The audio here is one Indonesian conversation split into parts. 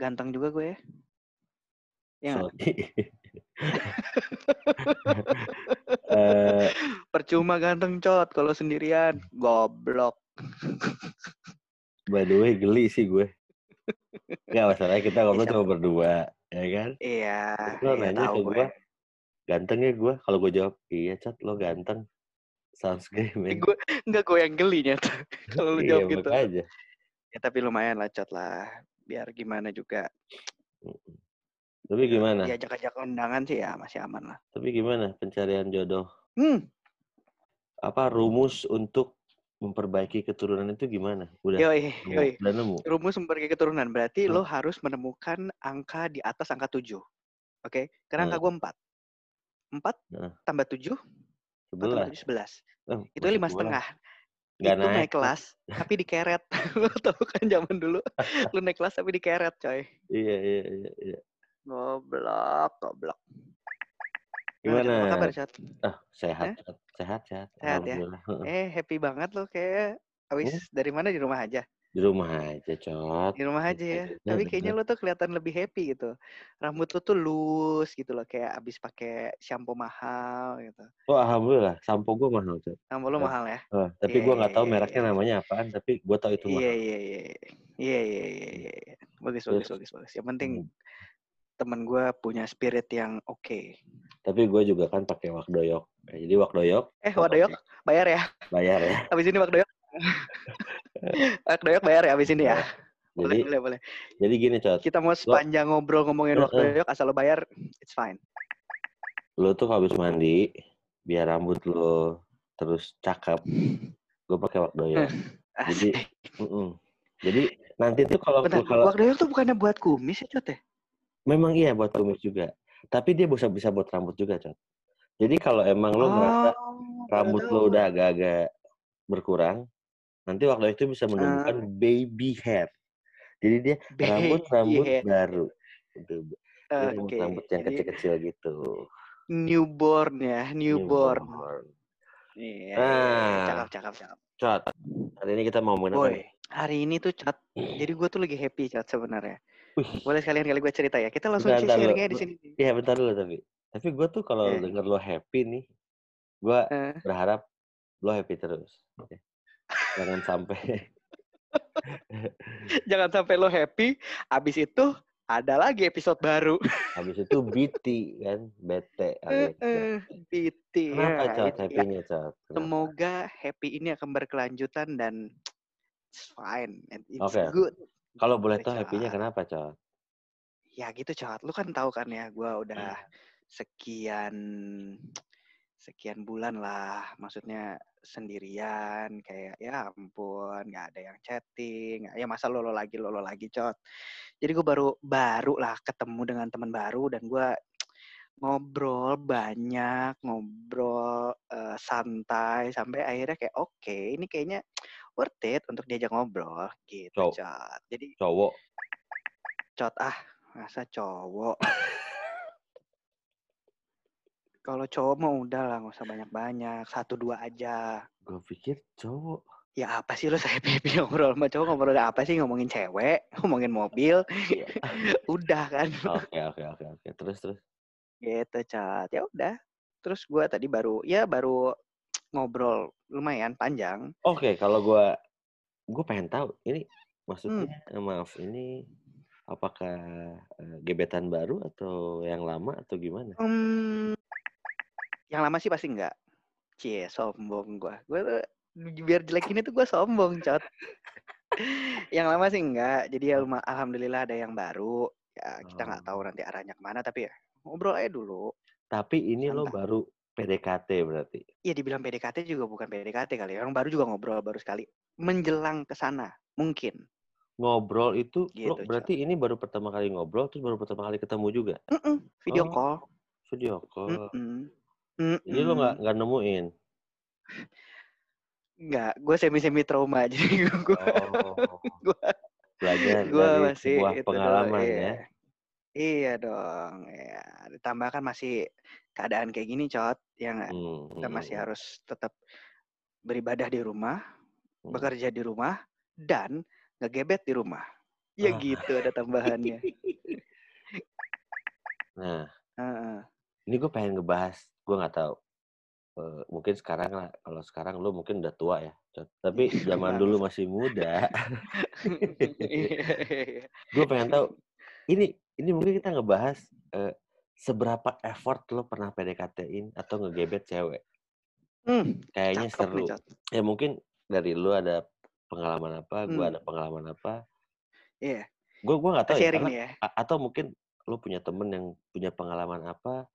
ganteng juga gue ya. Ya. Eh, Percuma ganteng cot kalau sendirian. Goblok. by the way, geli sih gue. Gak masalahnya kita ngobrol cuma berdua, ya kan? Iya, Lo iya nanya ke gue. gue, ganteng ya gue? Kalau gue jawab, iya cat, lo ganteng. Sounds great, man. gue enggak gue yang geli nyata kalau lu Iya, jawab gitu. makanya. Ya tapi lumayan lah cot lah. Biar gimana juga. Tapi gimana? Diajak-ajak undangan sih ya masih aman lah. Tapi gimana pencarian jodoh? Hmm, Apa rumus untuk memperbaiki keturunan itu gimana? Udah, yoi, yoi. udah nemu? Rumus memperbaiki keturunan berarti Hmm. lo harus menemukan angka di atas angka 7. Oke, karena angka Hmm. gue 4. 4 Nah. tambah 7, 4 tambah 7, Sebelas. 11. Oh, Itu lima setengah. Nggak itu naik, naik. kelas, tapi dikeret. lo tau kan zaman dulu, lu naik kelas tapi dikeret, coy. Iya, iya, iya. iya. Goblok, goblok. Gimana? Apa kabar, Chat? Ah, sehat, Eh? Sehat, sehat. Sehat ya? Eh, happy banget lo kayak abis dari mana di rumah aja? Di rumah aja, Cot. Di rumah aja ya. Aja, Tapi bener. kayaknya lo tuh kelihatan lebih happy gitu. Rambut lo tuh loose gitu loh, kayak abis pakai shampoo mahal gitu. Oh, alhamdulillah. Sampo gue mahal, Cot. Rambut lo Ya. mahal ya? Eh, tapi Iya, gue nggak iya, tahu iya, mereknya iya. namanya apaan, tapi gue tahu itu Iya, mahal. iya, iya. Iya, iya, iya, iya. Bagus, bagus, bagus, bagus. Yang penting Hmm. temen gue punya spirit yang oke. Tapi gue juga kan pakai wakdoyok. Jadi wakdoyok Eh, Wadoyok, bayar ya. bayar ya. Abis ini Wakdoyok. Wakdoyok bayar ya abis ini ya. Boleh, Jadi, boleh, boleh. jadi gini, Cot. Kita mau sepanjang ngobrol ngomongin Heeh. Wakdoyok, asal lo bayar, it's fine. Lo tuh habis mandi, biar rambut lo terus cakep. Gue pakai wakdoyok. Jadi, Asik. mm-mm. jadi nanti tuh kalau Bentar, kalau Wakdoyok tuh bukannya buat kumis ya, Cot ya? memang iya buat kumis juga. Tapi dia bisa bisa buat rambut juga, Cot. Jadi kalau emang lo ngerasa Oh, rambut baru lo udah agak-agak berkurang, nanti waktu itu bisa menumbuhkan baby hair. Jadi dia rambut-rambut hair. baru. Gitu. Dia Oke. rambut-rambut yang Jadi, kecil-kecil gitu. newborn ya, newborn. Newborn. Iya, Ah. cakep, cakep, cakep. Cot, hari ini kita mau ngomongin apa Boy, nih? hari ini tuh cat. Jadi gue tuh lagi happy cat sebenarnya. Boleh sekalian kali gue cerita ya. Kita langsung Bentar, bentar, sharing aja lu- di sini. Iya bentar dulu tapi. Tapi gue tuh kalau Iya. denger lo happy nih, gue Eh, berharap lo happy terus. Oke. Jangan sampai. jangan sampai lo happy. Abis itu ada lagi episode baru. Habis itu BT kan, bete. alias. Eh, PT. Kenapa ya, itu ya. happy-nya? Kenapa? Semoga happy ini akan berkelanjutan dan it's fine and it's Oke. good. Kalau boleh Gitu, tahu happy-nya kenapa Cot? Ya gitu cat. Lu kan tahu kan ya, gue udah sekian sekian bulan lah, maksudnya sendirian, kayak ya ampun, nggak ada yang chatting, ya masa lo lo lagi lo lo lagi cot. Jadi gue baru baru lah ketemu dengan teman baru dan gue ngobrol banyak, ngobrol eh, santai sampai akhirnya kayak oke, ini kayaknya worth it untuk diajak ngobrol gitu Cow. cot. Jadi Cowok. cot ah masa cowok kalau cowok mah udah lah nggak usah banyak-banyak satu dua aja Gue pikir cowok. ya apa sih lo saya happy ngobrol sama cowok ngobrol apa sih ngomongin cewek ngomongin mobil udah kan Oke oke oke oke. Terus terus. gitu cat ya udah terus gue tadi baru ya baru ngobrol lumayan panjang Oke kalau gue gue pengen tahu ini maksudnya Hmm. eh, maaf ini apakah eh, gebetan baru atau yang lama atau gimana? Hmm, yang lama sih pasti enggak. Cie, sombong gua. Gua tuh biar jelek ini tuh gua sombong, Cot. yang lama sih enggak. Jadi ya alhamdulillah ada yang baru. Ya kita nggak tahu Oh. nanti arahnya ke mana tapi ya ngobrol aja dulu. Tapi ini lo baru PDKT berarti. Ya dibilang PDKT juga bukan PDKT kali. Orang baru juga ngobrol baru sekali. Menjelang ke sana, mungkin. Ngobrol itu lo Gitu, Cok. berarti ini baru pertama kali ngobrol terus baru pertama kali ketemu juga. Mm-mm, video Oh. call. Video call. Mm-mm. Jadi lo Mm-mm. nggak nggak nemuin. Nggak, gue semi-semi trauma jadi gue Oh. Gua- Belajar gue dari masih sebuah pengalaman iya. ya. Iya dong, ya. Ditambah kan masih keadaan kayak gini, Cot. Ya nggak? Hmm, Kita masih hmm, harus tetap beribadah di rumah, hmm. bekerja di rumah, dan ngegebet di rumah. Ya Ah. gitu ada tambahannya. Nah, Heeh. ini gue pengen ngebahas, gue nggak tahu. Eh, mungkin sekarang lah, kalau sekarang lu mungkin udah tua ya. Tapi zaman dulu masih muda, Iya. gue pengen tahu. Ini ini mungkin kita ngebahas eh, seberapa effort lo pernah PDKT-in atau ngegebet cewek. Hmm, Kayaknya nih, seru. Cot. Ya mungkin dari lu ada pengalaman apa, gue Hmm. ada pengalaman apa. Iya, Gue gue nggak tahu ya, karena nih ya. atau mungkin lu punya temen yang punya pengalaman apa,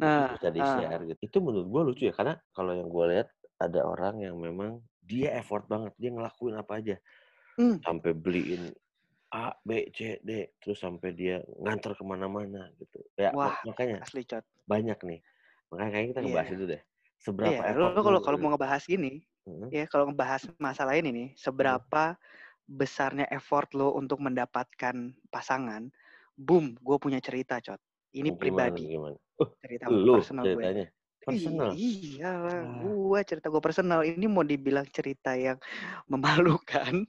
Nah, bisa di ah, share gitu. Itu menurut gue lucu ya, karena kalau yang gue lihat ada orang yang memang dia effort banget, dia ngelakuin apa aja, hmm, sampai beliin A, B, C, D, terus sampai dia nganter ke mana-mana gitu. Ya wah, mak- makanya asli Cot. banyak nih. Makanya kayaknya kita Iya, ngebahas itu deh. Seberapa iya. effort Lo kalau kalau mau ngebahas gini, heeh, ya kalau ngebahas masalah ini nih, heeh. seberapa besarnya effort lo untuk mendapatkan pasangan, boom, gue punya cerita, Cot. Ini gimana pribadi, gimana? Oh, cerita lu personal gue. ceritanya personal. Ih, Iyalah, Wah. gua cerita gue personal. Ini mau dibilang cerita yang memalukan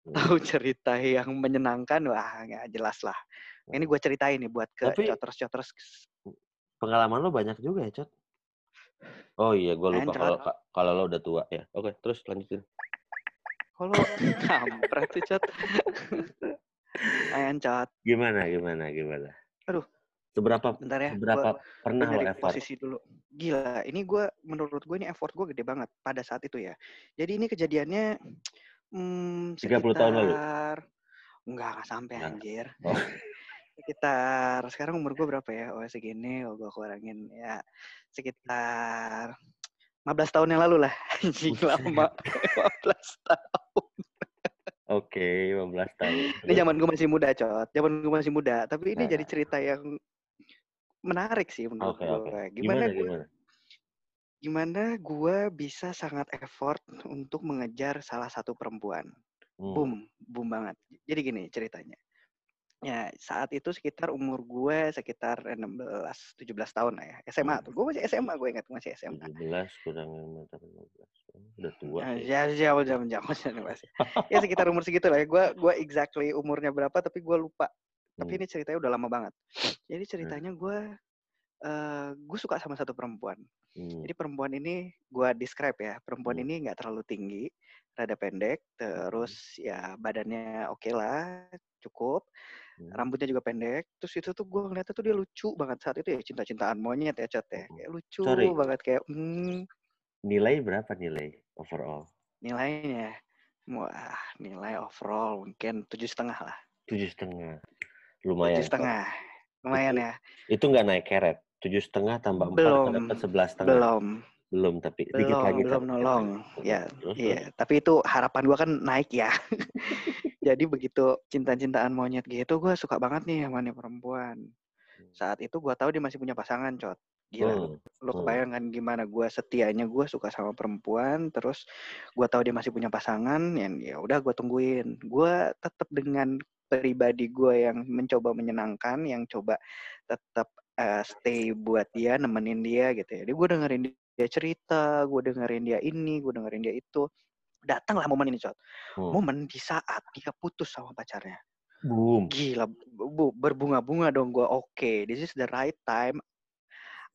Hmm. atau cerita yang menyenangkan, wah nggak jelas lah. Ini gue ceritain nih buat ke Tapi cotros-cotros. pengalaman lo banyak juga ya, Cot? Oh iya, gue lupa kalau ka- kalau lo udah tua ya. Oke, terus lanjutin. Kalau kampret sih, Cot. Encot. Gimana, gimana, gimana? Aduh. Seberapa Bentar ya, seberapa pernah dari effort? posisi dulu. Gila, ini gue menurut gue ini effort gue gede banget pada saat itu ya. Jadi ini kejadiannya hmm, 30 tahun lalu? sekitar enggak enggak sampai Nah. anjir. Oh. Sekitar sekarang umur gue berapa ya? Oh segini, oh gue kurangin ya sekitar 15 tahun yang lalu lah. Anjing lama. 15 tahun. Oke, 15 tahun. Ini zaman gue masih muda, Cot. Zaman gue masih muda, tapi ini Nah. jadi cerita yang menarik sih menurut Oke, gue. oke. Gimana Gimana, gue gimana? gimana gue bisa sangat effort untuk mengejar salah satu perempuan. Hmm. Boom, boom banget. Jadi gini ceritanya. Ya, saat itu sekitar umur gue sekitar 16 17 tahun lah ya. SMA Hmm. tuh. Gue masih SMA, gue ingat masih SMA. 17 kurang 15. Oh, Udah tua Nah, ya. ya, jauh jauh jauh Ya sekitar umur segitu lah ya. Gue gue exactly umurnya berapa tapi gue lupa. Tapi Hmm. ini ceritanya udah lama banget. Jadi ceritanya gue eh gue suka sama satu perempuan. Hmm. Jadi perempuan ini gue describe ya, perempuan Hmm. ini nggak terlalu tinggi, rada pendek, terus ya badannya oke lah, cukup, Hmm. rambutnya juga pendek. Terus itu tuh gue ngeliatnya tuh dia lucu banget saat itu ya cinta-cintaan monyet ya cat ya, Hmm. kayak lucu Sorry. banget kayak hmm, Nilai berapa nilai overall? nilainya, wah nilai overall mungkin tujuh setengah lah, Tujuh setengah. Lumayan. setengah, lumayan ya. Itu nggak naik keret. Tujuh setengah tambah empat Belum, dapat sebelas setengah. belum, Belum, tapi dikit belum, lagi. belum tapi dikit nolong, lagi. ya. Terus, Iya, terus. tapi itu harapan gua kan naik ya. Jadi begitu cinta-cintaan monyet gitu, gua suka banget nih sama nih perempuan. Saat itu gua tahu dia masih punya pasangan, cot. Gila, Hmm. lo hmm. kebayang kan gimana gua setianya gua suka sama perempuan, terus gua tahu dia masih punya pasangan, ya ya udah gua tungguin. Gua tetap dengan pribadi gua yang mencoba menyenangkan, yang coba tetap eh, stay buat dia, nemenin dia gitu ya. Jadi gua dengerin dia cerita, gua dengerin dia ini, gua dengerin dia itu. Datanglah momen ini, cot Hmm. momen di saat dia putus sama pacarnya. Boom. Gila, bu, berbunga-bunga dong gue. Oke, this is the right time.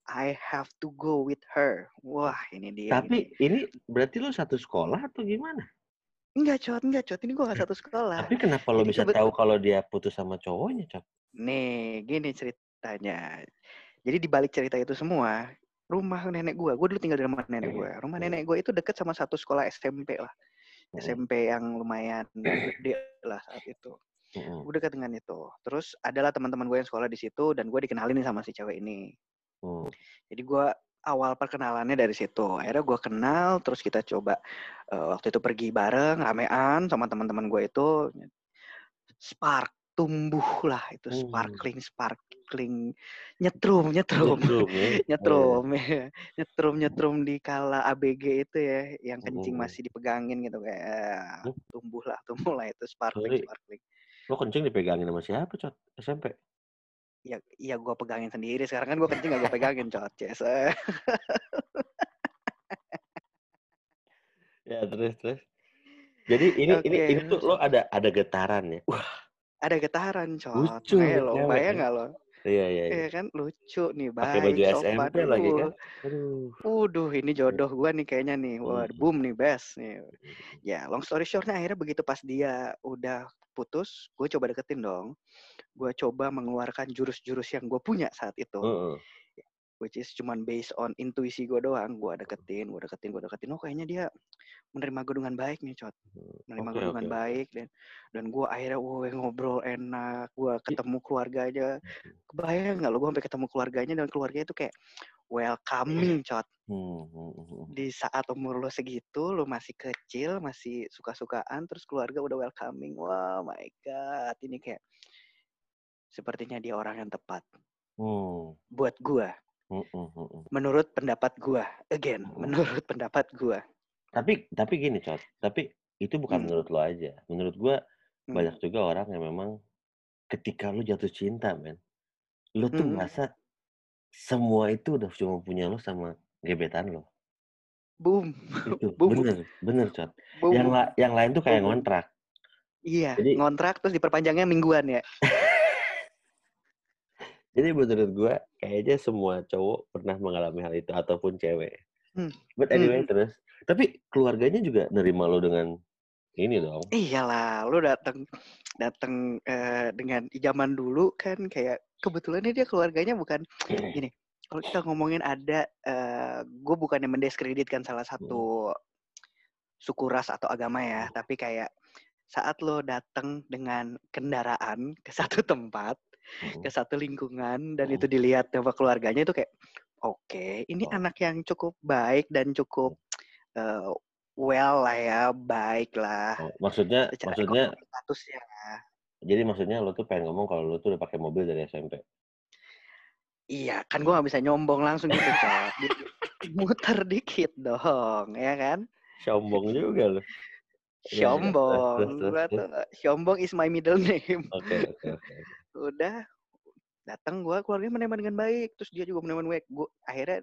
I have to go with her. Wah, ini dia. Tapi ini berarti lu satu sekolah atau gimana? Enggak, Cot. Enggak, Cot. Ini gue gak satu sekolah. Tapi kenapa lo Jadi bisa tahu kalau dia putus sama cowoknya, Cok? Nih, gini ceritanya. Jadi di balik cerita itu semua, rumah nenek gue, gue dulu tinggal di rumah nenek gue. Rumah Hmm. nenek gue itu deket sama satu sekolah SMP lah. Hmm. SMP yang lumayan gede lah saat itu. Gue dekat dengan itu. Terus adalah teman-teman gue yang sekolah di situ dan gue dikenalin sama si cewek ini. Hmm. Jadi gue awal perkenalannya dari situ. Akhirnya gue kenal, terus kita coba eh, waktu itu pergi bareng, ramean sama teman-teman gue itu. Spark tumbuh lah itu Hmm. sparkling sparkling nyetrum nyetrum Nyetrum ya. nyetrum ya. nyetrum nyetrum di kala ABG itu ya yang kencing Hmm. masih dipegangin gitu kayak Hmm. tumbuh lah tumbuh lah itu sparkling Sorry. sparkling Lo kencing dipegangin sama siapa, Cok? SMP? Ya iya gue pegangin sendiri sekarang kan gue kencing gak gue pegangin cot Ces. Ya, terus, terus. Jadi ini ini Oke. ini tuh lo ada ada getaran ya. Wah, ada getaran, Cot. Lucu lo bayang ya. nggak lo? Iya, iya, iya. Iya kan lucu nih, Pakai baju baik, sopan. SMP lagi kan. Aduh. Aduh. Waduh, ini jodoh gua nih kayaknya nih. Wah, Hmm. boom nih, best nih. Ya, long story short-nya akhirnya begitu pas dia udah putus, gue coba deketin dong. Gue coba mengeluarkan jurus-jurus yang gue punya saat itu. Heeh. Which is cuman based on intuisi gue doang. Gue deketin, gue deketin, gue deketin. Oh kayaknya dia menerima gue dengan baik nih, Cot. Menerima Oke, gue dengan oke, oke. baik. Dan dan gue akhirnya woi ngobrol enak. Gue ketemu keluarganya. Kebayang nggak lo gue sampai ketemu keluarganya dan keluarganya itu kayak welcoming, Cot Hmm, hmm, hmm, hmm. di saat umur lo segitu, lo masih kecil, masih suka-sukaan, terus keluarga udah welcoming. Wah, my God. Ini kayak sepertinya dia orang yang tepat. Hmm, Buat gua, menurut pendapat gua. Again, menurut pendapat gua. Tapi tapi gini, Cot. Tapi itu bukan Hmm. menurut lo aja. Menurut gua Hmm. banyak juga orang yang memang ketika lu jatuh cinta, men, lu tuh Hmm. merasa semua itu udah cuma punya lu sama gebetan lo. Boom. Itu Boom. bener, bener, Cot. Boom. Yang la yang lain tuh kayak Boom. ngontrak. Iya, Jadi- ngontrak terus diperpanjangnya mingguan ya. Jadi menurut gua kayaknya semua cowok pernah mengalami hal itu ataupun cewek. Hmm. But anyway Hmm. terus, tapi keluarganya juga nerima lo dengan ini dong. Iyalah, lu datang datang eh, dengan zaman dulu kan kayak kebetulannya dia keluarganya bukan gini. Kalau kita ngomongin ada, gue bukannya mendiskreditkan salah satu suku ras atau agama ya, tapi kayak saat lo datang dengan kendaraan ke satu tempat, Hmm. Ke satu lingkungan dan Hmm. itu dilihat sama keluarganya itu kayak oke, ini Oh. anak yang cukup baik dan cukup eh, well lah ya, baik lah. Oh, maksudnya Secara maksudnya statusnya. jadi maksudnya lo tuh pengen ngomong kalau lo tuh udah pakai mobil dari SMP. Iya, kan gue gak bisa nyombong langsung gitu. Di- Muter dikit dong, ya kan? Sombong juga lo. Gua terus. tuh, Shombong is my middle name. Oke, oke, oke. Udah, datang gue keluarga menerima dengan baik. Terus dia juga menerima baik. Gua, akhirnya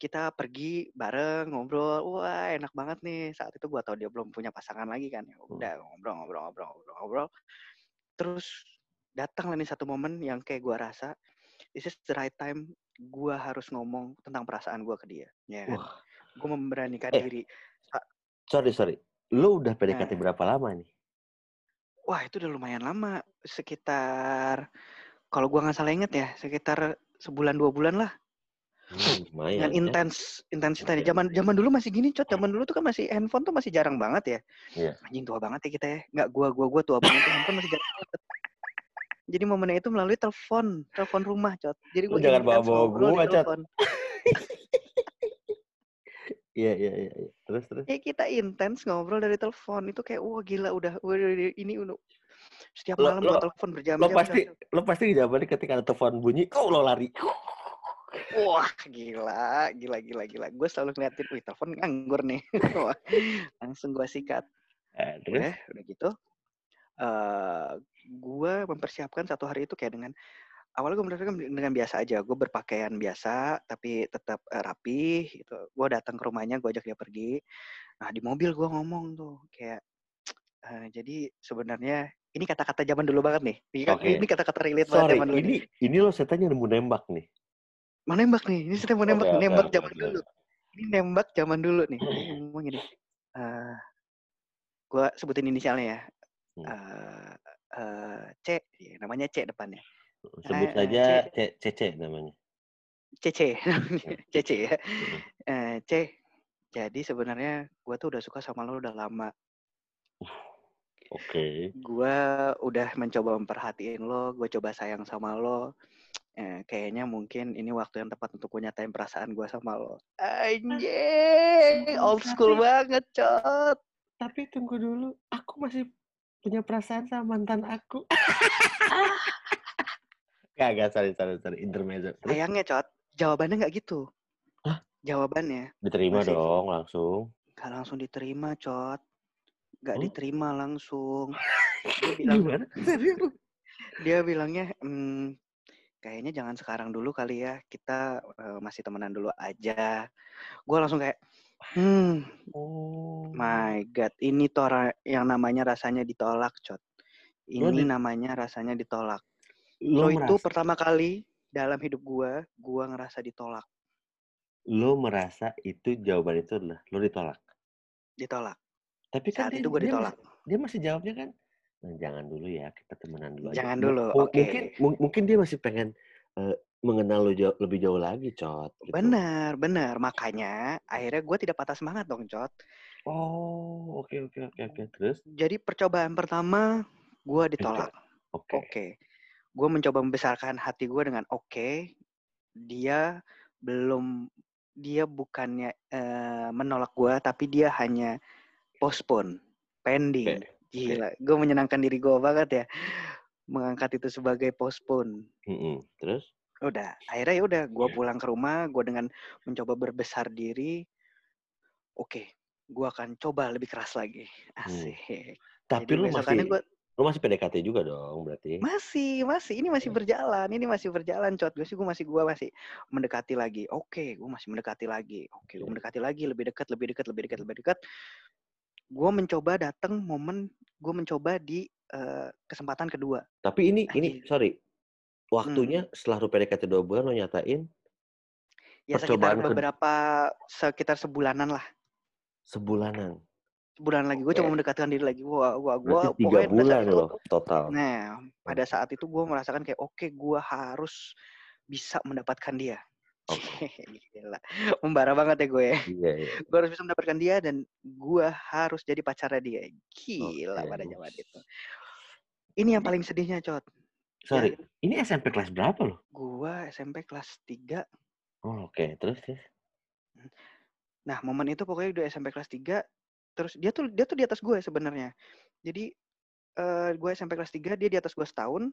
kita pergi bareng, ngobrol. Wah, enak banget nih. Saat itu gue tau dia belum punya pasangan lagi kan. Ya udah, ngobrol, ngobrol, ngobrol, ngobrol, ngobrol. Terus datang lah nih satu momen yang kayak gue rasa, this is the right time gue harus ngomong tentang perasaan gue ke dia. Ya kan? Gue memberanikan Eh. diri. sorry, sorry. Lo udah PDKT Nah. berapa lama nih? Wah, itu udah lumayan lama. Sekitar, kalau gua nggak salah inget ya, sekitar sebulan dua bulan lah. Hmm, lumayan Dengan ya. intens, intensitasnya. Oke. Zaman zaman dulu masih gini, cot. Zaman dulu tuh kan masih handphone tuh masih jarang banget ya. Iya. Anjing tua banget ya kita ya. Nggak gua, gua, gua tua banget. tuh, handphone masih jarang banget. Jadi momennya itu melalui telepon, telepon rumah, cot. Jadi gua jangan intens ngobrol di gua, Cot. Iya, iya, iya. iya. Terus, terus. Ya kita intens ngobrol dari telepon. Itu kayak, wah gila udah, udah ini udah setiap Lo- malam lo- telepon berjam-jam. Lo pasti, jam-jam. lo pasti jawabannya ketika ada telepon bunyi, oh lo lari. Wah, gila, gila, gila, gila. Gue selalu ngeliatin, wih, telepon nganggur nih. Langsung gue sikat. Eh, terus? Udah, udah gitu. eh gue mempersiapkan satu hari itu kayak dengan, awalnya gue mempersiapkan dengan biasa aja. Gue berpakaian biasa, tapi tetap eh, rapi. Gitu. Gue datang ke rumahnya, gue ajak dia pergi. Nah, di mobil gue ngomong tuh, kayak, eh, jadi sebenarnya, ini kata-kata zaman dulu banget nih. Ini, kan- ini kata-kata relate banget Sorry, zaman dulu ini nih. ini lo setannya nemu nembak nih. Mau nembak nih, ini sedang mau nembak, oke, nembak oke, zaman oke. dulu. Ini nembak zaman dulu nih. Ngomong gini, eh gue sebutin inisialnya ya. Eh eh, C, ya, namanya C depannya. Sebut Eh, saja C- C- Cece namanya. CC, CC ya. Eh, C, jadi sebenarnya gue tuh udah suka sama lo udah lama. Oke. Gue udah mencoba memperhatiin lo, gue coba sayang sama lo. Eh, kayaknya mungkin ini waktu yang tepat untuk gue nyatain perasaan gue sama lo. Anjing, old school banget, cot. Tapi tunggu dulu, aku masih punya perasaan sama mantan aku. gak, gak, sorry, sorry, sorry, intermezzo. Sayangnya, cot, jawabannya nggak gitu. Hah? Jawabannya diterima masih- dong langsung. nggak langsung diterima, cot. Nggak Oh. diterima langsung. Dia bilang, Gimana? Dia bilangnya, "Hmm, kayaknya jangan sekarang dulu kali ya. Kita eh, masih temenan dulu aja. Gue langsung kayak, hmm, Oh. my god, ini tuh orang yang namanya rasanya ditolak, cot. Ini namanya rasanya ditolak. Lo Lo itu merasa, pertama kali dalam hidup gua, gua ngerasa ditolak. lo merasa itu jawaban itu adalah lo ditolak. Ditolak. Tapi kan Saat dia, itu dia ditolak. masih, dia masih jawabnya kan, "Nah, jangan dulu ya, kita temenan dulu aja. Jangan Mu- dulu, mu- oke. Mungkin, mu- mungkin dia masih pengen eh, mengenal lo jauh- lebih jauh lagi, Cot. Gitu. Benar, benar. Makanya akhirnya gua tidak patah semangat dong, Cot. Oh, oke, oke, oke, oke. Terus? Jadi percobaan pertama gua ditolak. Oke. Oke. Gue mencoba membesarkan hati gue dengan oke. Dia belum dia bukannya eh, menolak gue tapi dia hanya postpone, pending. Oke, Gila, gue menyenangkan diri gue banget ya mengangkat itu sebagai postpone. Mm-mm. Terus? Udah, akhirnya ya udah gue Oke. pulang ke rumah, gue dengan mencoba berbesar diri. Oke, gue akan coba lebih keras lagi. Asik. Tapi Jadi lo besokannya masih, gue lo masih PDKT juga dong, berarti? Masih, masih. Ini masih Iya. berjalan. Ini masih berjalan, Cot. Gue sih gue masih gua masih mendekati lagi. Oke, gue masih mendekati lagi. Oke, gue Oke. mendekati lagi, lebih dekat, lebih dekat, lebih dekat, lebih dekat. Gue mencoba datang momen gue mencoba di eh, kesempatan kedua. Tapi ini, ini, sorry. Hmm. Waktunya setelah lo PDKT dua bulan, lo nyatain Ya sekitar Percobaan kedua. beberapa sekitar sebulanan lah. sebulanan. Sebulan lagi gue coba Oke. mendekatkan diri lagi. Wah, gua Berarti gua tiga bulan itu loh total. Nah, pada saat itu gue merasakan kayak oke, gue harus bisa mendapatkan dia. Oke. Gila, membara banget ya gue ya. Iya, iya. gue harus bisa mendapatkan dia dan gue harus jadi pacarnya dia. Gila Oke. pada zaman itu. Ini yang paling sedihnya, Cot. Sorry, ini SMP kelas berapa lo? Gue SMP kelas 3. Oh, oke. Terus, terus? Nah, momen itu pokoknya udah SMP kelas 3. Terus dia tuh dia tuh di atas gue sebenarnya. Jadi eh gue SMP kelas 3, dia di atas gue setahun.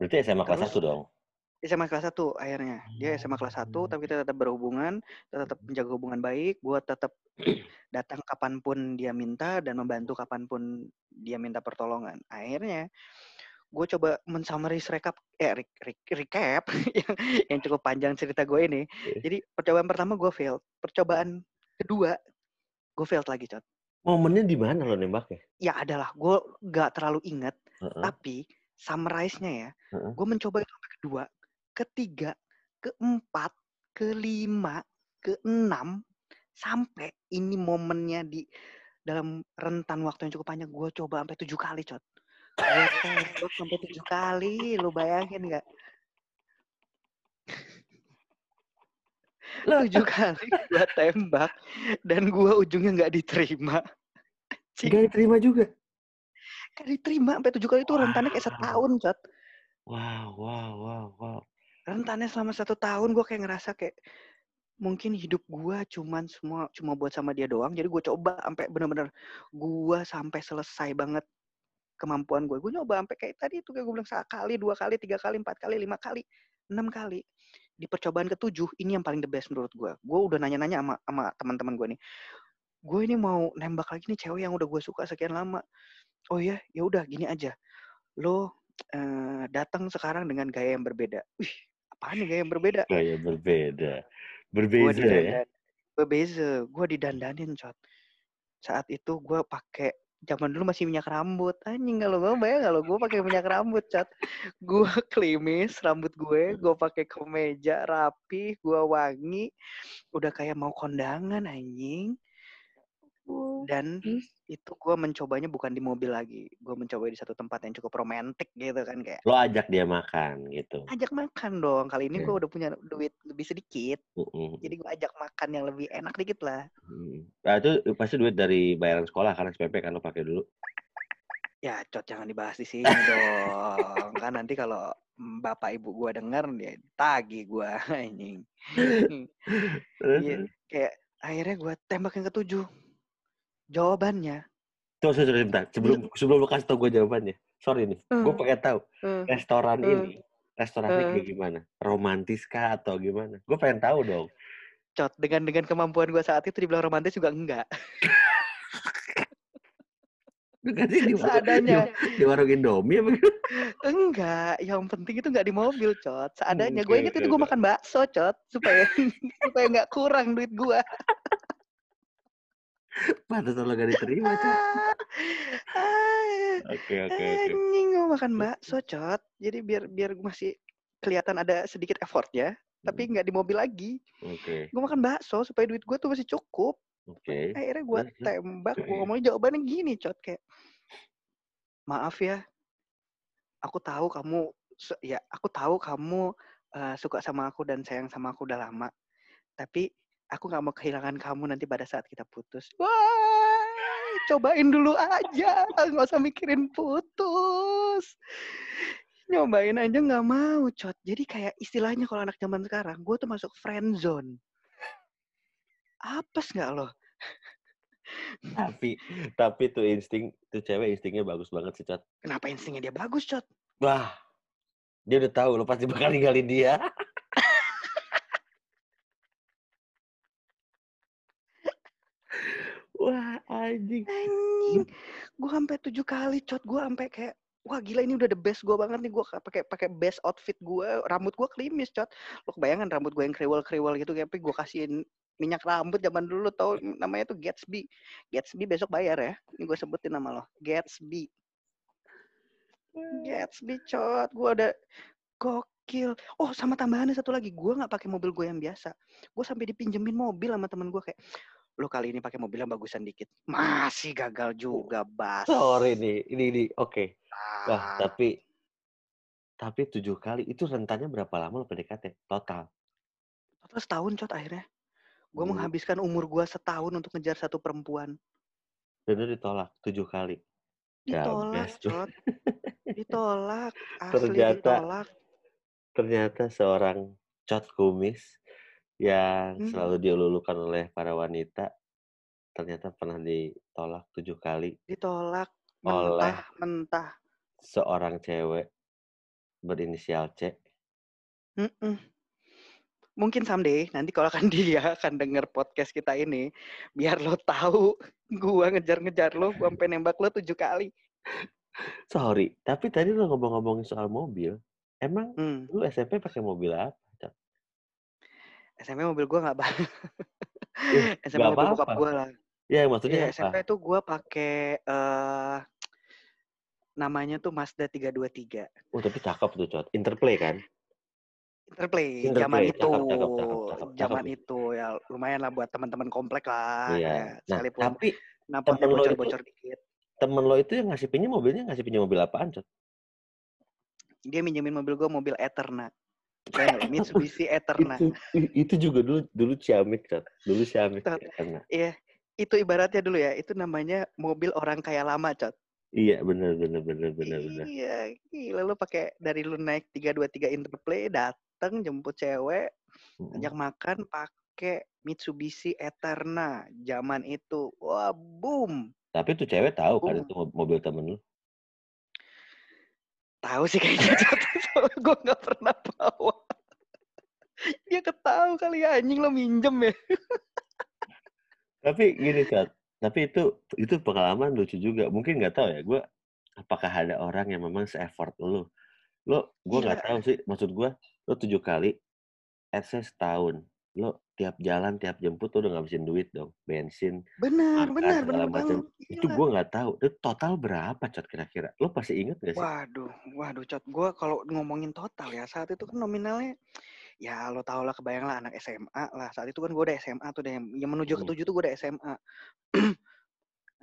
Berarti SMA kelas Terus? satu dong? SMA kelas 1 akhirnya. Dia SMA kelas 1, tapi kita tetap berhubungan, kita tetap menjaga hubungan baik. Gue tetap datang kapan pun dia minta dan membantu kapan pun dia minta pertolongan. Akhirnya gue coba mensummarize recap, eh re- re- recap yang, yang cukup panjang cerita gue ini. Jadi percobaan pertama gue failed, percobaan kedua gue failed lagi, Cot. Momennya di mana lo nembaknya? Ya adalah, gue gak terlalu ingat, Heeh. tapi summarize-nya ya, Heeh. gue mencoba itu sampai kedua, ketiga, keempat, kelima, keenam, sampai ini momennya di dalam rentan waktu yang cukup panjang, gue coba sampai tujuh kali, Cot. Gue sampai tujuh kali, lu bayangin nggak? Lah, Tujuh kali gue tembak, dan gue ujungnya nggak diterima. Gak diterima juga. nggak diterima sampai tujuh kali itu rentannya kayak Wow. setahun, Cot. Wow, wow, wow, wow. rentannya selama satu tahun gue kayak ngerasa kayak mungkin hidup gue cuman semua cuma buat sama dia doang jadi gue coba sampai bener-bener gue sampai selesai banget kemampuan gue gue nyoba sampai kayak tadi itu kayak gue bilang sekali dua kali tiga kali empat kali lima kali enam kali di percobaan ketujuh ini yang paling the best menurut gue gue udah nanya-nanya sama sama teman-teman gue nih. Gue ini mau nembak lagi nih cewek yang udah gue suka sekian lama. Oh ya ya udah gini aja. Lo eh, datang sekarang dengan gaya yang berbeda. Wih apaan nih gaya yang berbeda? Kayak berbeda. Berbeza ya. berbeza gue didandanin cot. Saat itu gue pakai zaman dulu masih minyak rambut. Anjing kalau gue bayang kalau gue pakai minyak rambut cot gue klimis rambut gue gue pakai kemeja rapi gue wangi. Udah kayak mau kondangan anjing dan itu gue mencobanya bukan di mobil lagi gue mencoba di satu tempat yang cukup romantis gitu kan kayak Lo ajak dia makan gitu. ajak makan dong kali ini Oke. gue udah punya duit lebih sedikit Mm-mm. jadi gue ajak makan yang lebih enak dikit lah Mm. Nah, itu pasti duit dari bayaran sekolah karena SPP kan lo pakai dulu. Ya, cot jangan dibahas di sini dong. Kan nanti kalau bapak ibu gua denger dia tagi gua anjing. Terus, Iya, kayak akhirnya gua tembak yang ketujuh. Jawabannya, Tuh, sorry, sorry, bentar. Sebelum sebelum lo kasih tau gue jawabannya. Sorry nih, gue Hmm. pengen tahu eh, restoran Hmm. ini, restorannya Hmm. kayak gimana? Romantis kah atau gimana? Gue pengen tahu dong. cot dengan dengan kemampuan gua saat itu dibilang romantis juga enggak. Lu di warung, Seadanya. di, di warung Indomie apa? Enggak, yang penting itu enggak di mobil, cot. Seadanya. Oke, Gue inget itu gue makan bakso, cot, supaya supaya enggak kurang duit gua. Pantesan lo gak diterima, Cot. Oke, oke, oke. Anjing gue makan bakso, Cot. Jadi biar biar gue masih kelihatan ada sedikit effort ya, tapi Hmm, nggak di mobil lagi. Oke, Gue makan bakso supaya duit gue tuh masih cukup. oke. Akhirnya gue Terus, terus. tembak, gue ngomongin jawabannya gini, Cot kayak maaf ya, aku tahu kamu se- ya aku tahu kamu eh, suka sama aku dan sayang sama aku udah lama. Tapi aku nggak mau kehilangan kamu nanti pada saat kita putus. Wah, cobain dulu aja, nggak usah mikirin putus. Nyobain aja nggak mau, cot. Jadi kayak istilahnya kalau anak zaman sekarang, gue tuh masuk friend zone. Apes nggak lo? Tapi, tapi tuh insting, tuh cewek instingnya bagus banget sih, Cot. Kenapa instingnya dia bagus, cot? Wah, dia udah tahu lo pasti bakal ninggalin dia. Wah, anjing. Anjing, gue sampai tujuh kali, cot. Gue sampai kayak Wah gila ini udah the best gue banget nih. Gue pakai pakai best outfit gue rambut gue klimis cot. Lo kebayangan rambut gue yang kriwel kriwel gitu tapi gue kasihin minyak rambut zaman dulu tau? Namanya tuh Gatsby. Gatsby besok bayar ya. Ini gue sebutin nama lo. Gatsby. Gatsby cot. Gue udah gokil. Oh sama tambahannya satu lagi. Gue nggak pakai mobil gue yang biasa. Gue sampai dipinjemin mobil sama temen gue kayak lo kali ini pakai mobil yang bagusan dikit masih gagal juga bas Sorry nih, ini ini oke. Ah, Wah, tapi tapi tujuh kali itu rentannya berapa lama lo PDKT total? total setahun cot akhirnya gue Hmm. menghabiskan umur gue setahun untuk ngejar satu perempuan Dan itu ditolak tujuh kali. ditolak Gabes cot ditolak asli Ternyata- ditolak Ternyata seorang cot kumis yang Hmm. selalu dielulukan oleh para wanita ternyata pernah ditolak tujuh kali ditolak Oleh- mentah mentah seorang cewek berinisial C. Mm-mm. mungkin someday nanti kalau akan dia akan denger podcast kita ini biar lo tahu gua ngejar-ngejar lo gua sampai nembak lo tujuh kali Sorry, tapi tadi lo ngomong-ngomongin soal mobil. Emang hmm. lu SMP pakai mobil apa? SMP mobil gua nggak banget Eh, SMP mobil bokap gua lah Ya, maksudnya Iya, apa? SMP itu gua pakai eh namanya tuh Mazda 323 Oh, tapi cakep tuh, Cot. Interplay kan? Interplay, Interplay, zaman cakep, itu, cakep, cakep, cakep, zaman cakep. itu ya lumayan lah buat teman-teman komplek lah. Iya. ya, Nah, sekalipun tapi napasnya temen lo itu- bocor-bocor dikit. temen lo itu yang ngasih pinjam mobilnya ngasih pinjam mobil apaan, Cot? Dia minjemin mobil gue mobil Eterna. Mitsubishi Eterna. Itu itu juga dulu dulu ciamik, Cot. Dulu ciamik. Karena Iya, itu ibaratnya dulu ya, itu namanya mobil orang kaya lama, Cot. iya, bener bener bener bener bener. Iya, gila lu pakai dari lu naik 323 Interplay, datang jemput cewek, ajak makan pakai Mitsubishi Eterna zaman itu. Wah, boom. Tapi tuh cewek tahu kan Oh. itu mo- mobil temen lu. Tahu sih kayaknya soalnya gue nggak pernah bawa. Dia ketahu kali ya anjing lo minjem ya. Tapi gini, Cot. Tapi itu itu pengalaman lucu juga. Mungkin nggak tahu ya, gue apakah ada orang yang memang se-effort lu. Lo, gue nggak Gila. tahu sih. Maksud gue, lo tujuh kali, essay setahun. Lo tiap jalan, tiap jemput, lo udah ngabisin duit dong. Bensin, Benar, Makan, benar, benar macam. itu gue nggak tahu. Itu total berapa, Cot, kira-kira? Lo pasti inget gak sih? Waduh, waduh, cot. Gue kalau ngomongin total ya saat itu kan nominalnya, ya lo tau lah kebayang lah anak SMA lah. Saat itu kan gue udah SMA tuh deh. Yang menuju ke Hmm. tujuh tuh gue udah SMA.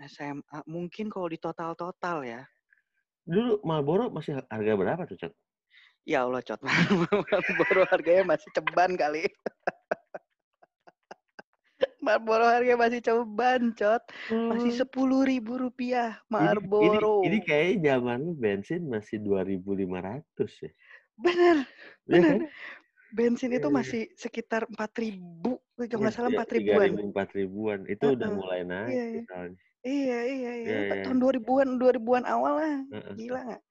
SMA mungkin kalau di total total ya. Dulu Marlboro masih harga berapa tuh, Cot? Ya Allah, cot. Marlboro harganya masih ceban kali. Marlboro harganya masih ceban, cot. Masih sepuluh ribu rupiah Hmm. Ini- Marlboro. Ini, ini, kayaknya zaman bensin masih 2.500 ya. Bener, Iya bener. kan? Bensin itu Iya, iya. masih sekitar empat ribu. Kalau nggak salah empat ribuan. 3.000, 4.000-an. Itu udah mulai naik Iya, iya. misalnya. Iya, iya, iya. Iya, iya. Tahun 2000-an, 2000-an awal lah. Gila nggak?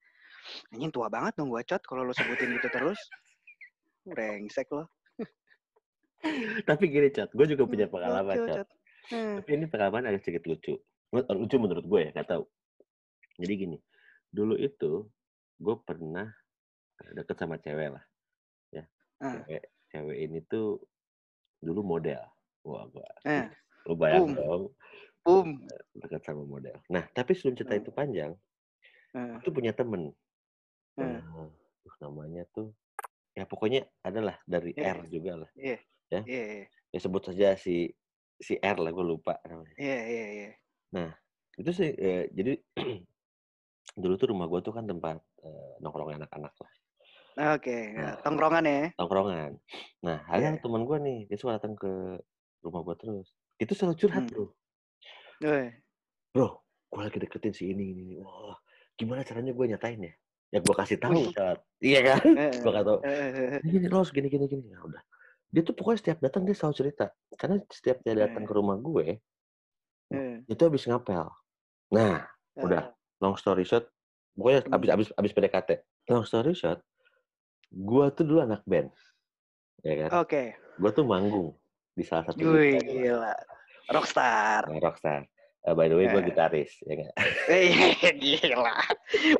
Anjing tua banget dong gua, cot. Kalau lo sebutin gitu terus. Brengsek lo. Tapi gini, Cot. Gue juga punya Hmm, pengalaman. Cot. Hmm. Tapi ini pengalaman agak sedikit lucu. Menurut- Lucu menurut gue ya, nggak tahu. Jadi gini, dulu itu gue pernah deket sama cewek lah. Ya, Ah. cewek, cewek ini tuh dulu model. Wah, gua, Eh, lu bayang boom. dong. Boom. Dekat sama model. Nah, tapi sebelum cerita Hmm. itu panjang, Heeh. itu punya temen. Eh, duh, namanya tuh, ya pokoknya adalah dari Iya. R juga lah. Iya. Ya. Iya, iya. Ya sebut saja si si R lah, gue lupa namanya. Iya, iya, iya. Itu sih, eh, jadi dulu tuh rumah gue tuh kan tempat eh, nongkrong anak-anak lah, Oke, Nah. ya, tongkrongan ya. tongkrongan. Nah, ada Iya. teman gue nih, dia suka datang ke rumah gue terus. Itu selalu curhat Hmm. bro. Woi. Bro, gue lagi deketin si ini, ini, ini. Wah, gimana caranya gue nyatain ya? Ya gue kasih tahu. Iya kan? Heeh. Gue kasih tahu. Heeh. Ini gini, gini, gini, gini. Ya udah. Dia tuh pokoknya setiap datang dia selalu cerita. Karena setiap dia datang Eh. ke rumah gue, Heeh. itu habis ngapel. Nah, Udah. long story short, pokoknya Hmm. abis abis abis PDKT. Long story short, gua tuh dulu anak band, ya kan? Oke. Gua tuh manggung di salah satu Wih, gila. Rockstar. nah, rockstar. Eh, by the way, gua Eh. gitaris, ya nggak? Eh, gila.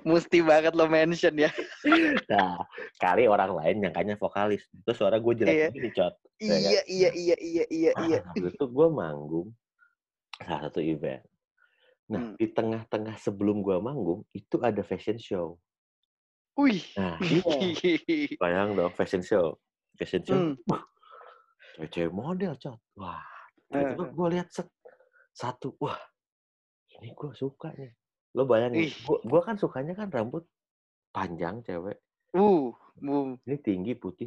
Mesti banget lo mention ya. Nah, kali orang lain nyangkanya vokalis. Terus suara gue jelek Iya. gini, cot. Ya kan? Iya, iya, iya, iya, iya, iya. Nah, waktu itu gue manggung salah satu event. Nah, Hmm. di tengah-tengah sebelum gua manggung, itu ada fashion show. Wih. Nah, iya. Bayang dong, fashion show. Fashion show, Hmm. wah, cewek-cewek model, cot. Wah, tiba-tiba Eh. gue lihat set, satu, wah, ini gue suka nih. Lo bayangin, Ih. gua, gua kan sukanya kan rambut panjang cewek. Uh, boom. Ini tinggi, putih,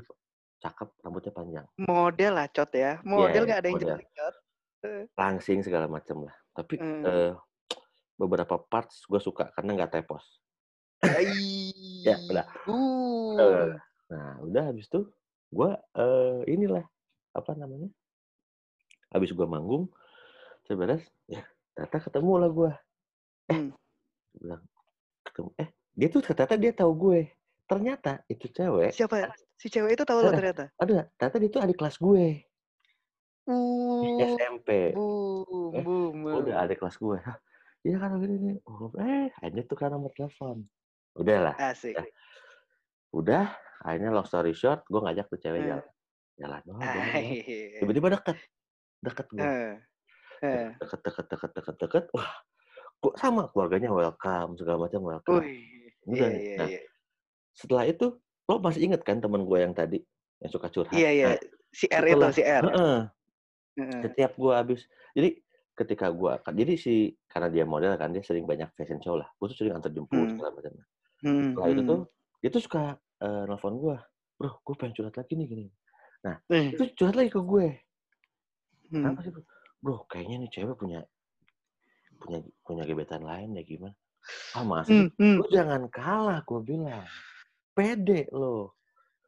cakep, rambutnya panjang. Model lah, Cot ya. Model Iya, nggak ada yang jelek, Cot. Langsing segala macam lah. Tapi Hmm. eh, beberapa parts gue suka karena nggak tepos. Ya, udah. Uh. Eh, Nah, udah habis itu gue eh, inilah apa namanya? Habis gue manggung, saya beres, ya ternyata ketemu lah gue. Eh, Hmm. Dia bilang ketemu. Eh, dia tuh ternyata dia tahu gue. Ternyata itu cewek. Siapa? Si cewek itu tahu lo ternyata. Ada, ternyata dia tuh adik kelas gue di Uh. SMP. Boom, Eh, boom. Udah adik kelas gue. Iya kan gini nih. Oh, eh, akhirnya tuh kan nomor telepon. Udahlah. Asik. Ya. Udah, akhirnya long story short, gue ngajak tuh cewek Eh. jalan. Jalan, oh. Tiba-tiba deket. Deket gue. Eh. Eh. Deket, deket, deket, deket, deket. Wah, kok sama keluarganya welcome, segala macam welcome. Udah Iya, iya, Nah, iya. setelah itu, lo masih inget kan temen gue yang tadi? Yang suka curhat? Iya, iya. Nah, Si R itu, si R. Heeh. Heeh. setiap gue habis, jadi ketika gue akan, jadi si, karena dia model kan, dia sering banyak fashion show lah. Gue tuh sering antar jemput, Hmm. segala macam. Hmm, Setelah itu hmm. tuh, dia tuh suka eh, nelfon gue. Bro, gue pengen curhat lagi nih, gini. Eh. Itu curhat lagi ke gue. Hmm. Kenapa sih, bro? Bro, kayaknya nih cewek punya punya punya gebetan lain ya gimana? Ah masa sih? Hmm, hmm. Lu jangan kalah, gue bilang. Pede lo.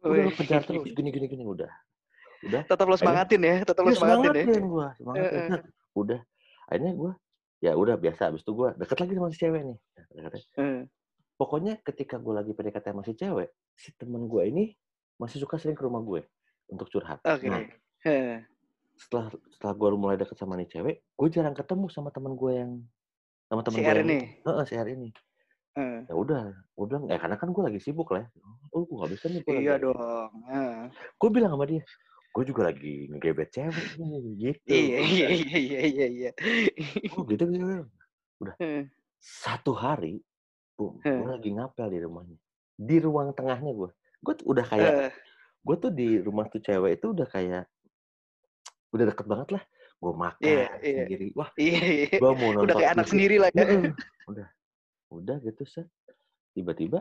Udah lo kejar terus, gini gini gini udah. Udah. Tetap lo semangatin ya, tetap lo Ya semangatin ya. semangatin gue, semangatin. Eh. Nah, Udah. Akhirnya gue, ya udah biasa. Abis itu gue deket lagi sama si cewek nih. Deket- Eh. Pokoknya ketika gue lagi PDKT sama si cewek, si temen gue ini masih suka sering ke rumah gue untuk curhat. Oke. Nah. Setelah setelah gue mulai deket sama nih cewek, gue jarang ketemu sama temen gue yang sama temen Si gue ini. Heeh, si R ini. Eh. Ya udah, gue bilang, ya karena kan gue lagi sibuk lah. ya. Oh, gue gak bisa nih. Gua Iya lagi. dong. Eh. Gue bilang sama dia, gue juga lagi ngegebet cewek gitu. Iya, iya, iya, iya, iya, iya. Oh gitu gitu. Eh. Satu hari, boom, Hmm. gue lagi ngapel di rumahnya. Di ruang tengahnya gue. Gue udah kayak, Eh. gue tuh di rumah tuh cewek itu udah kayak, udah deket banget lah. Gue makan Iya, iya. sendiri. Wah, Iya, iya. gue mau nonton Udah kayak anak TV. sendiri lah ya. Udah udah gitu set tiba-tiba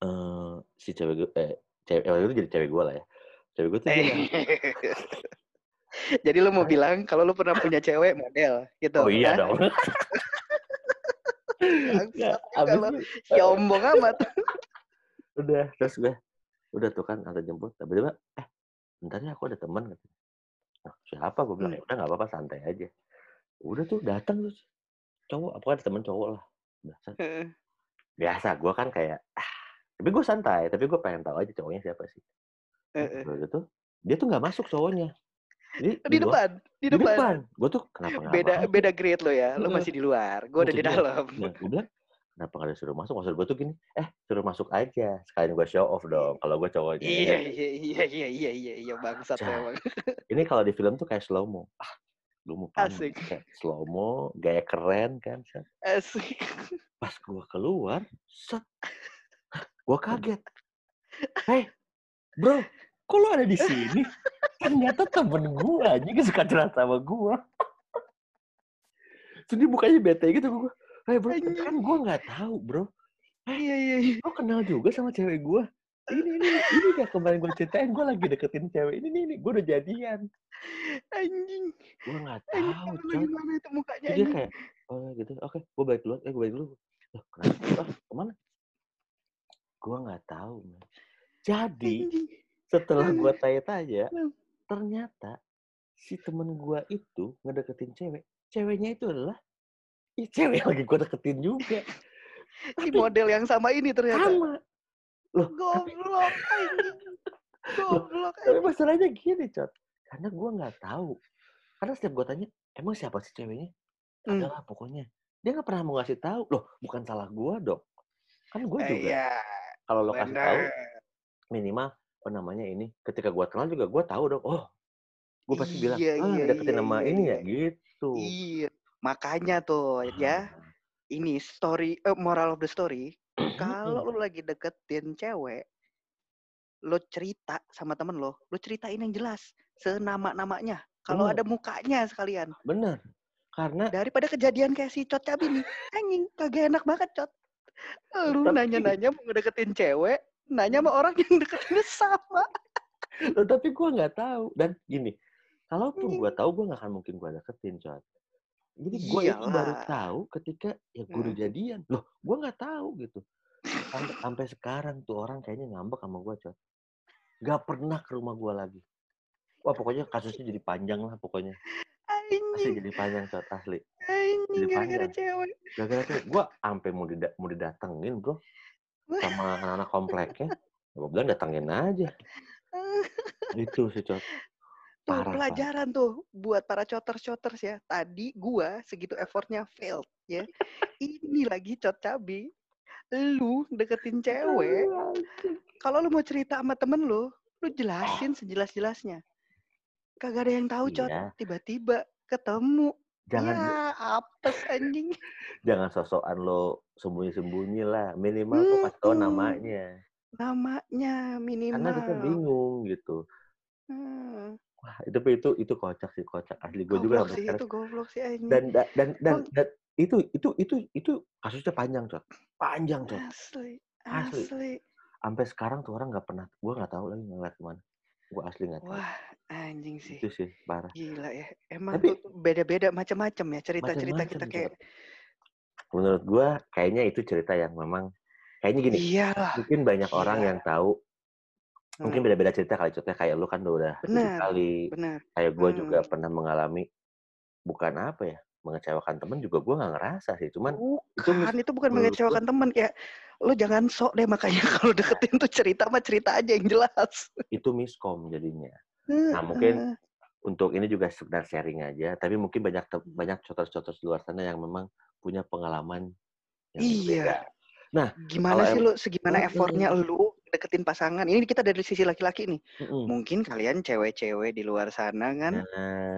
eh si cewek gue eh cewek eh, itu jadi cewek gue lah ya cewek gue tuh Eh. Jadi lo mau bilang kalau lo pernah punya cewek model gitu. oh iya Hah? dong ya, Bangsat abis sombong amat. udah terus gue udah tuh kan antar jemput tiba-tiba eh bentar ya aku ada teman katanya nah, siapa gue bilang Hmm. ya udah nggak apa-apa santai aja udah tuh datang terus cowok apa ada teman cowok lah. Heeh. biasa gue kan kayak ah, tapi gue santai tapi gue pengen tahu aja cowoknya siapa sih Heeh. Udah gitu dia tuh nggak masuk cowoknya jadi Di luar- depan, di di depan. depan gue tuh kenapa Beda beda grade lo ya. Lo masih di luar. Gue udah di di dalam. Nah, gue bilang kenapa nggak disuruh masuk maksud gue tuh gini eh suruh masuk aja sekalian gue show off dong kalau gue cowoknya Iya, iya, iya, iya, iya, iya, iya, bangsat emang. ini kalau di film tuh kayak slow mo ah Gue mau pamer. Asik. Kayak slow mo, gaya keren kan. Set. Asik. Pas gue keluar, set. Gue kaget. Hei, bro, kok lu ada di sini? Ternyata temen gue aja yang suka curhat sama gue. Terus dia mukanya bete gitu gue. Hei bro, kan gue nggak tahu bro. Iya iya iya. Lo kenal juga sama cewek gue. Ini, ini, ini kayak kemarin gue ceritain, gue lagi deketin cewek. Ini, ini, ini. gue udah jadian. Anjing. Gue nggak tahu, gimana itu mukanya Terus dia kayak, oh gitu, oke, gue balik dulu, eh gue balik dulu. Loh, kenapa? Ah, ke mana? Gue nggak tahu, man. Jadi, Anjing. setelah gue tanya-tanya, ternyata si temen gue itu ngedeketin cewek. Ceweknya itu adalah ih, cewek yang lagi gue deketin juga. Si Tapi model yang sama ini ternyata. sama. Loh, Goblok. Goblok tapi masalahnya gini, Cot. Karena gue nggak tahu. Karena setiap gue tanya, emang siapa sih ceweknya? Hmm. Adalah pokoknya. Dia nggak pernah mau ngasih tahu. Loh, bukan salah gue dong. Kan gue Eh, juga. Iya. Kalau lo kasih tahu, minimal oh namanya ini. Ketika gue kenal juga gue tahu dong. Oh, gue pasti bilang, Iya, ah iya, deketin iya, nama iya, ini iya. ya, gitu. Iya. Makanya tuh ya, Ah. ini story eh, moral of the story, kalau lu lagi deketin cewek, lo cerita sama temen lo, lo ceritain yang jelas, senama-namanya. Kalau ada mukanya sekalian. Bener. Karena Daripada kejadian kayak si Cot Cabi nih. Anjing, kagak enak banget, Cot. Lu nanya-nanya mau ngedeketin cewek, nanya sama orang yang deketinnya sama. Loh, tapi gue nggak tahu. Dan gini, kalaupun gue tahu, gue nggak akan mungkin gue deketin, Cot. Jadi gue itu baru tahu ketika ya gue udah Hmm. jadian. Loh, gue nggak tahu gitu. Sampai, sampai sekarang tuh orang kayaknya ngambek sama gue, Cot. Gak pernah ke rumah gue lagi. Wah, pokoknya kasusnya jadi panjang lah pokoknya. Asli jadi panjang, Cot. Asli. anjing gara-gara cewek. Gara-gara tuh, gue sampai mau, dida- mau didatengin, bro. Sama anak-anak kompleknya. Gue bilang datengin aja. Itu sih, Cot. Tuh Parah, pelajaran tuh buat para coters-coters ya. Tadi gua segitu effortnya failed ya. Ini lagi cot cabi. Lu deketin cewek. Kalau lu mau cerita sama temen lu, lu jelasin sejelas-jelasnya. Kagak ada yang tahu cot. Iya. Tiba-tiba ketemu. Jangan Ya, apes anjing. jangan sosokan lo sembunyi-sembunyi lah. Minimal tuh kasih tau Mm-mm. namanya. Namanya Karena kita minimal. bingung gitu. Hmm. Wah, itu itu itu kocak sih, kocak. Asli gue juga sih itu goblok sih anjing. Dan dan dan, dan, dan itu itu itu itu kasusnya panjang, Cot. Panjang, Cot. Asli, Asli. asli. Sampai sekarang tuh orang nggak pernah, gue nggak tahu lagi ngeliat ke mana. Gue asli nggak tahu. Wah, anjing sih. Itu sih parah. Gila ya. Emang Tapi- tuh beda-beda macam-macam ya cerita-cerita kita kayak Menurut gue, kayaknya itu cerita yang memang kayaknya gini. iyalah. Mungkin banyak orang Gila. yang tahu. Mungkin Hmm, beda-beda cerita kali. Contohnya kayak lu kan udah Benar. kali. benar. Kayak gue juga Hmm. pernah mengalami bukan apa ya mengecewakan temen juga gue nggak ngerasa sih. Cuman itu Bukan, itu bukan menurut mengecewakan temen kayak lo jangan sok deh makanya kalau deketin tuh cerita mah cerita aja yang jelas. itu miskom jadinya. Nah, mungkin untuk ini juga sekedar sharing aja. Tapi mungkin banyak te- banyak contoh-contoh di luar sana yang memang punya pengalaman yang Iya. berbeda. Nah, gimana sih lo segimana Mm-mm. effortnya lu deketin pasangan. Ini kita dari sisi laki-laki nih. mm-mm. Mungkin kalian cewek-cewek di luar sana kan Nah,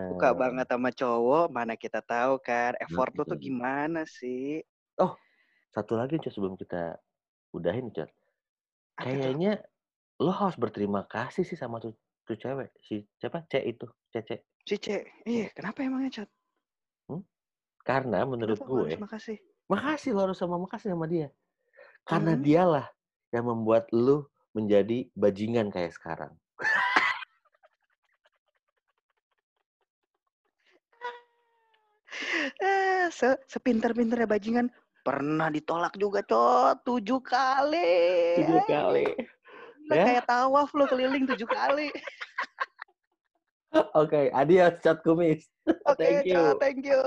suka banget sama cowok, mana kita tahu kan effort lu tuh Mm-mm. gimana sih? satu lagi Cot, sebelum kita udahin tuh? Kayaknya lo harus berterima kasih sih sama tuh, tuh cewek. Si siapa? C itu, Cece. Si C, iya kenapa emangnya Cat? Karena menurut Kenapa gue, makasih? makasih lo harus sama makasih sama dia. Karena Hmm. dialah yang membuat lu menjadi bajingan kayak sekarang. Eh, se sepinter-pinternya bajingan pernah ditolak juga, Cot. Tujuh kali. Tujuh kali. Gila, Ya. kayak tawaf lo keliling tujuh kali. Oke, adios cat kumis. Oke, Thank you. Cot. Thank you.